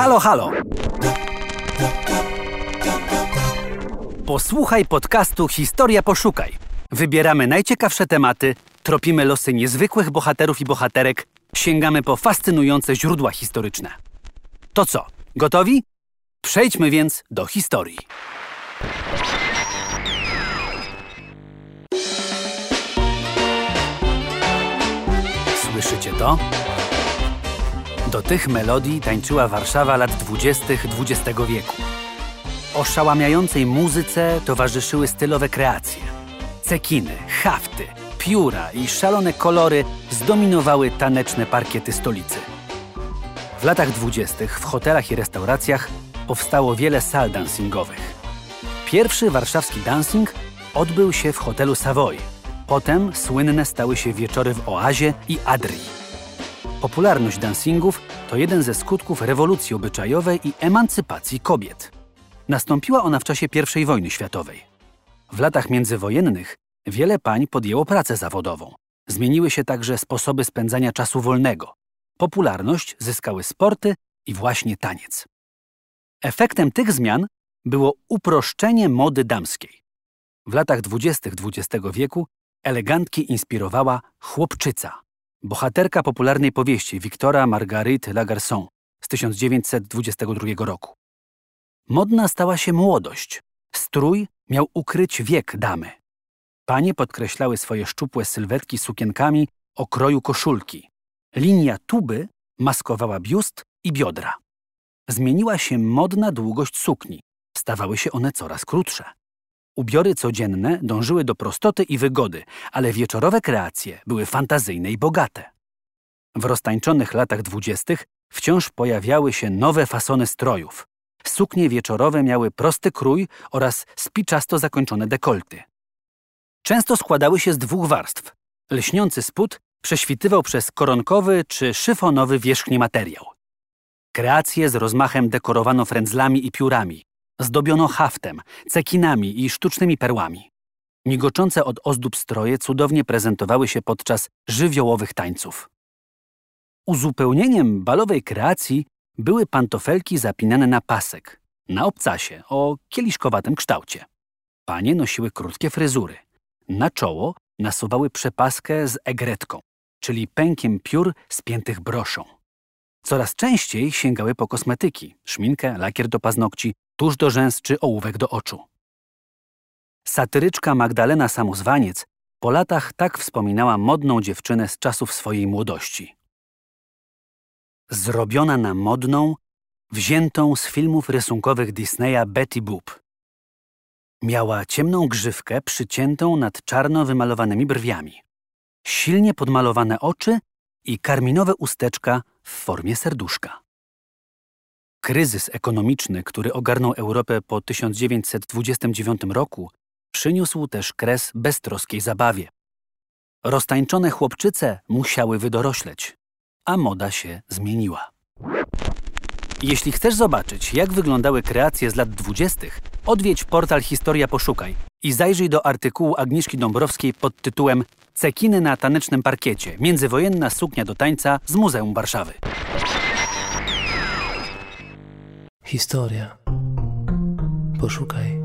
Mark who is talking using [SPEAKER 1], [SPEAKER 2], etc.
[SPEAKER 1] Halo, halo! Posłuchaj podcastu Historia Poszukaj. Wybieramy najciekawsze tematy, tropimy losy niezwykłych bohaterów i bohaterek, sięgamy po fascynujące źródła historyczne. To co, gotowi? Przejdźmy więc do historii. Słyszycie to? Do tych melodii tańczyła Warszawa lat dwudziestych XX wieku. Oszałamiającej muzyce towarzyszyły stylowe kreacje. Cekiny, hafty, pióra i szalone kolory zdominowały taneczne parkiety stolicy. W latach dwudziestych w hotelach i restauracjach powstało wiele sal dancingowych. Pierwszy warszawski dancing odbył się w hotelu Savoy. Potem słynne stały się wieczory w Oazie i Adrii. Popularność dancingów to jeden ze skutków rewolucji obyczajowej i emancypacji kobiet. Nastąpiła ona w czasie I wojny światowej. W latach międzywojennych wiele pań podjęło pracę zawodową. Zmieniły się także sposoby spędzania czasu wolnego. Popularność zyskały sporty i właśnie taniec. Efektem tych zmian było uproszczenie mody damskiej. W latach dwudziestych XX wieku elegantki inspirowała chłopczyca, bohaterka popularnej powieści Wiktora Marguerite Lagarçon z 1922 roku. Modna stała się młodość. Strój miał ukryć wiek damy. Panie podkreślały swoje szczupłe sylwetki sukienkami o kroju koszulki. Linia tuby maskowała biust i biodra. Zmieniła się modna długość sukni. Stawały się one coraz krótsze. Ubiory codzienne dążyły do prostoty i wygody, ale wieczorowe kreacje były fantazyjne i bogate. W roztańczonych latach dwudziestych wciąż pojawiały się nowe fasony strojów. Suknie wieczorowe miały prosty krój oraz spiczasto zakończone dekolty. Często składały się z dwóch warstw. Lśniący spód prześwitywał przez koronkowy czy szyfonowy wierzchni materiał. Kreacje z rozmachem dekorowano frędzlami i piórami, zdobiono haftem, cekinami i sztucznymi perłami. Migoczące od ozdób stroje cudownie prezentowały się podczas żywiołowych tańców. Uzupełnieniem balowej kreacji były pantofelki zapinane na pasek, na obcasie o kieliszkowatym kształcie. Panie nosiły krótkie fryzury. Na czoło nasuwały przepaskę z egretką, czyli pękiem piór spiętych broszą. Coraz częściej sięgały po kosmetyki, szminkę, lakier do paznokci, tuż do rzęs czy ołówek do oczu. Satyryczka Magdalena Samozwaniec po latach tak wspominała modną dziewczynę z czasów swojej młodości. Zrobiona na modną, wziętą z filmów rysunkowych Disneya Betty Boop. Miała ciemną grzywkę przyciętą nad czarno wymalowanymi brwiami, silnie podmalowane oczy i karminowe usteczka w formie serduszka. Kryzys ekonomiczny, który ogarnął Europę po 1929 roku, przyniósł też kres beztroskiej zabawie. Roztańczone chłopczyce musiały wydorośleć, a moda się zmieniła. Jeśli chcesz zobaczyć, jak wyglądały kreacje z lat dwudziestych, odwiedź portal Historia Poszukaj i zajrzyj do artykułu Agnieszki Dąbrowskiej pod tytułem Cekiny na tanecznym parkiecie. Międzywojenna suknia do tańca z Muzeum Warszawy.
[SPEAKER 2] Historia. Poszukaj.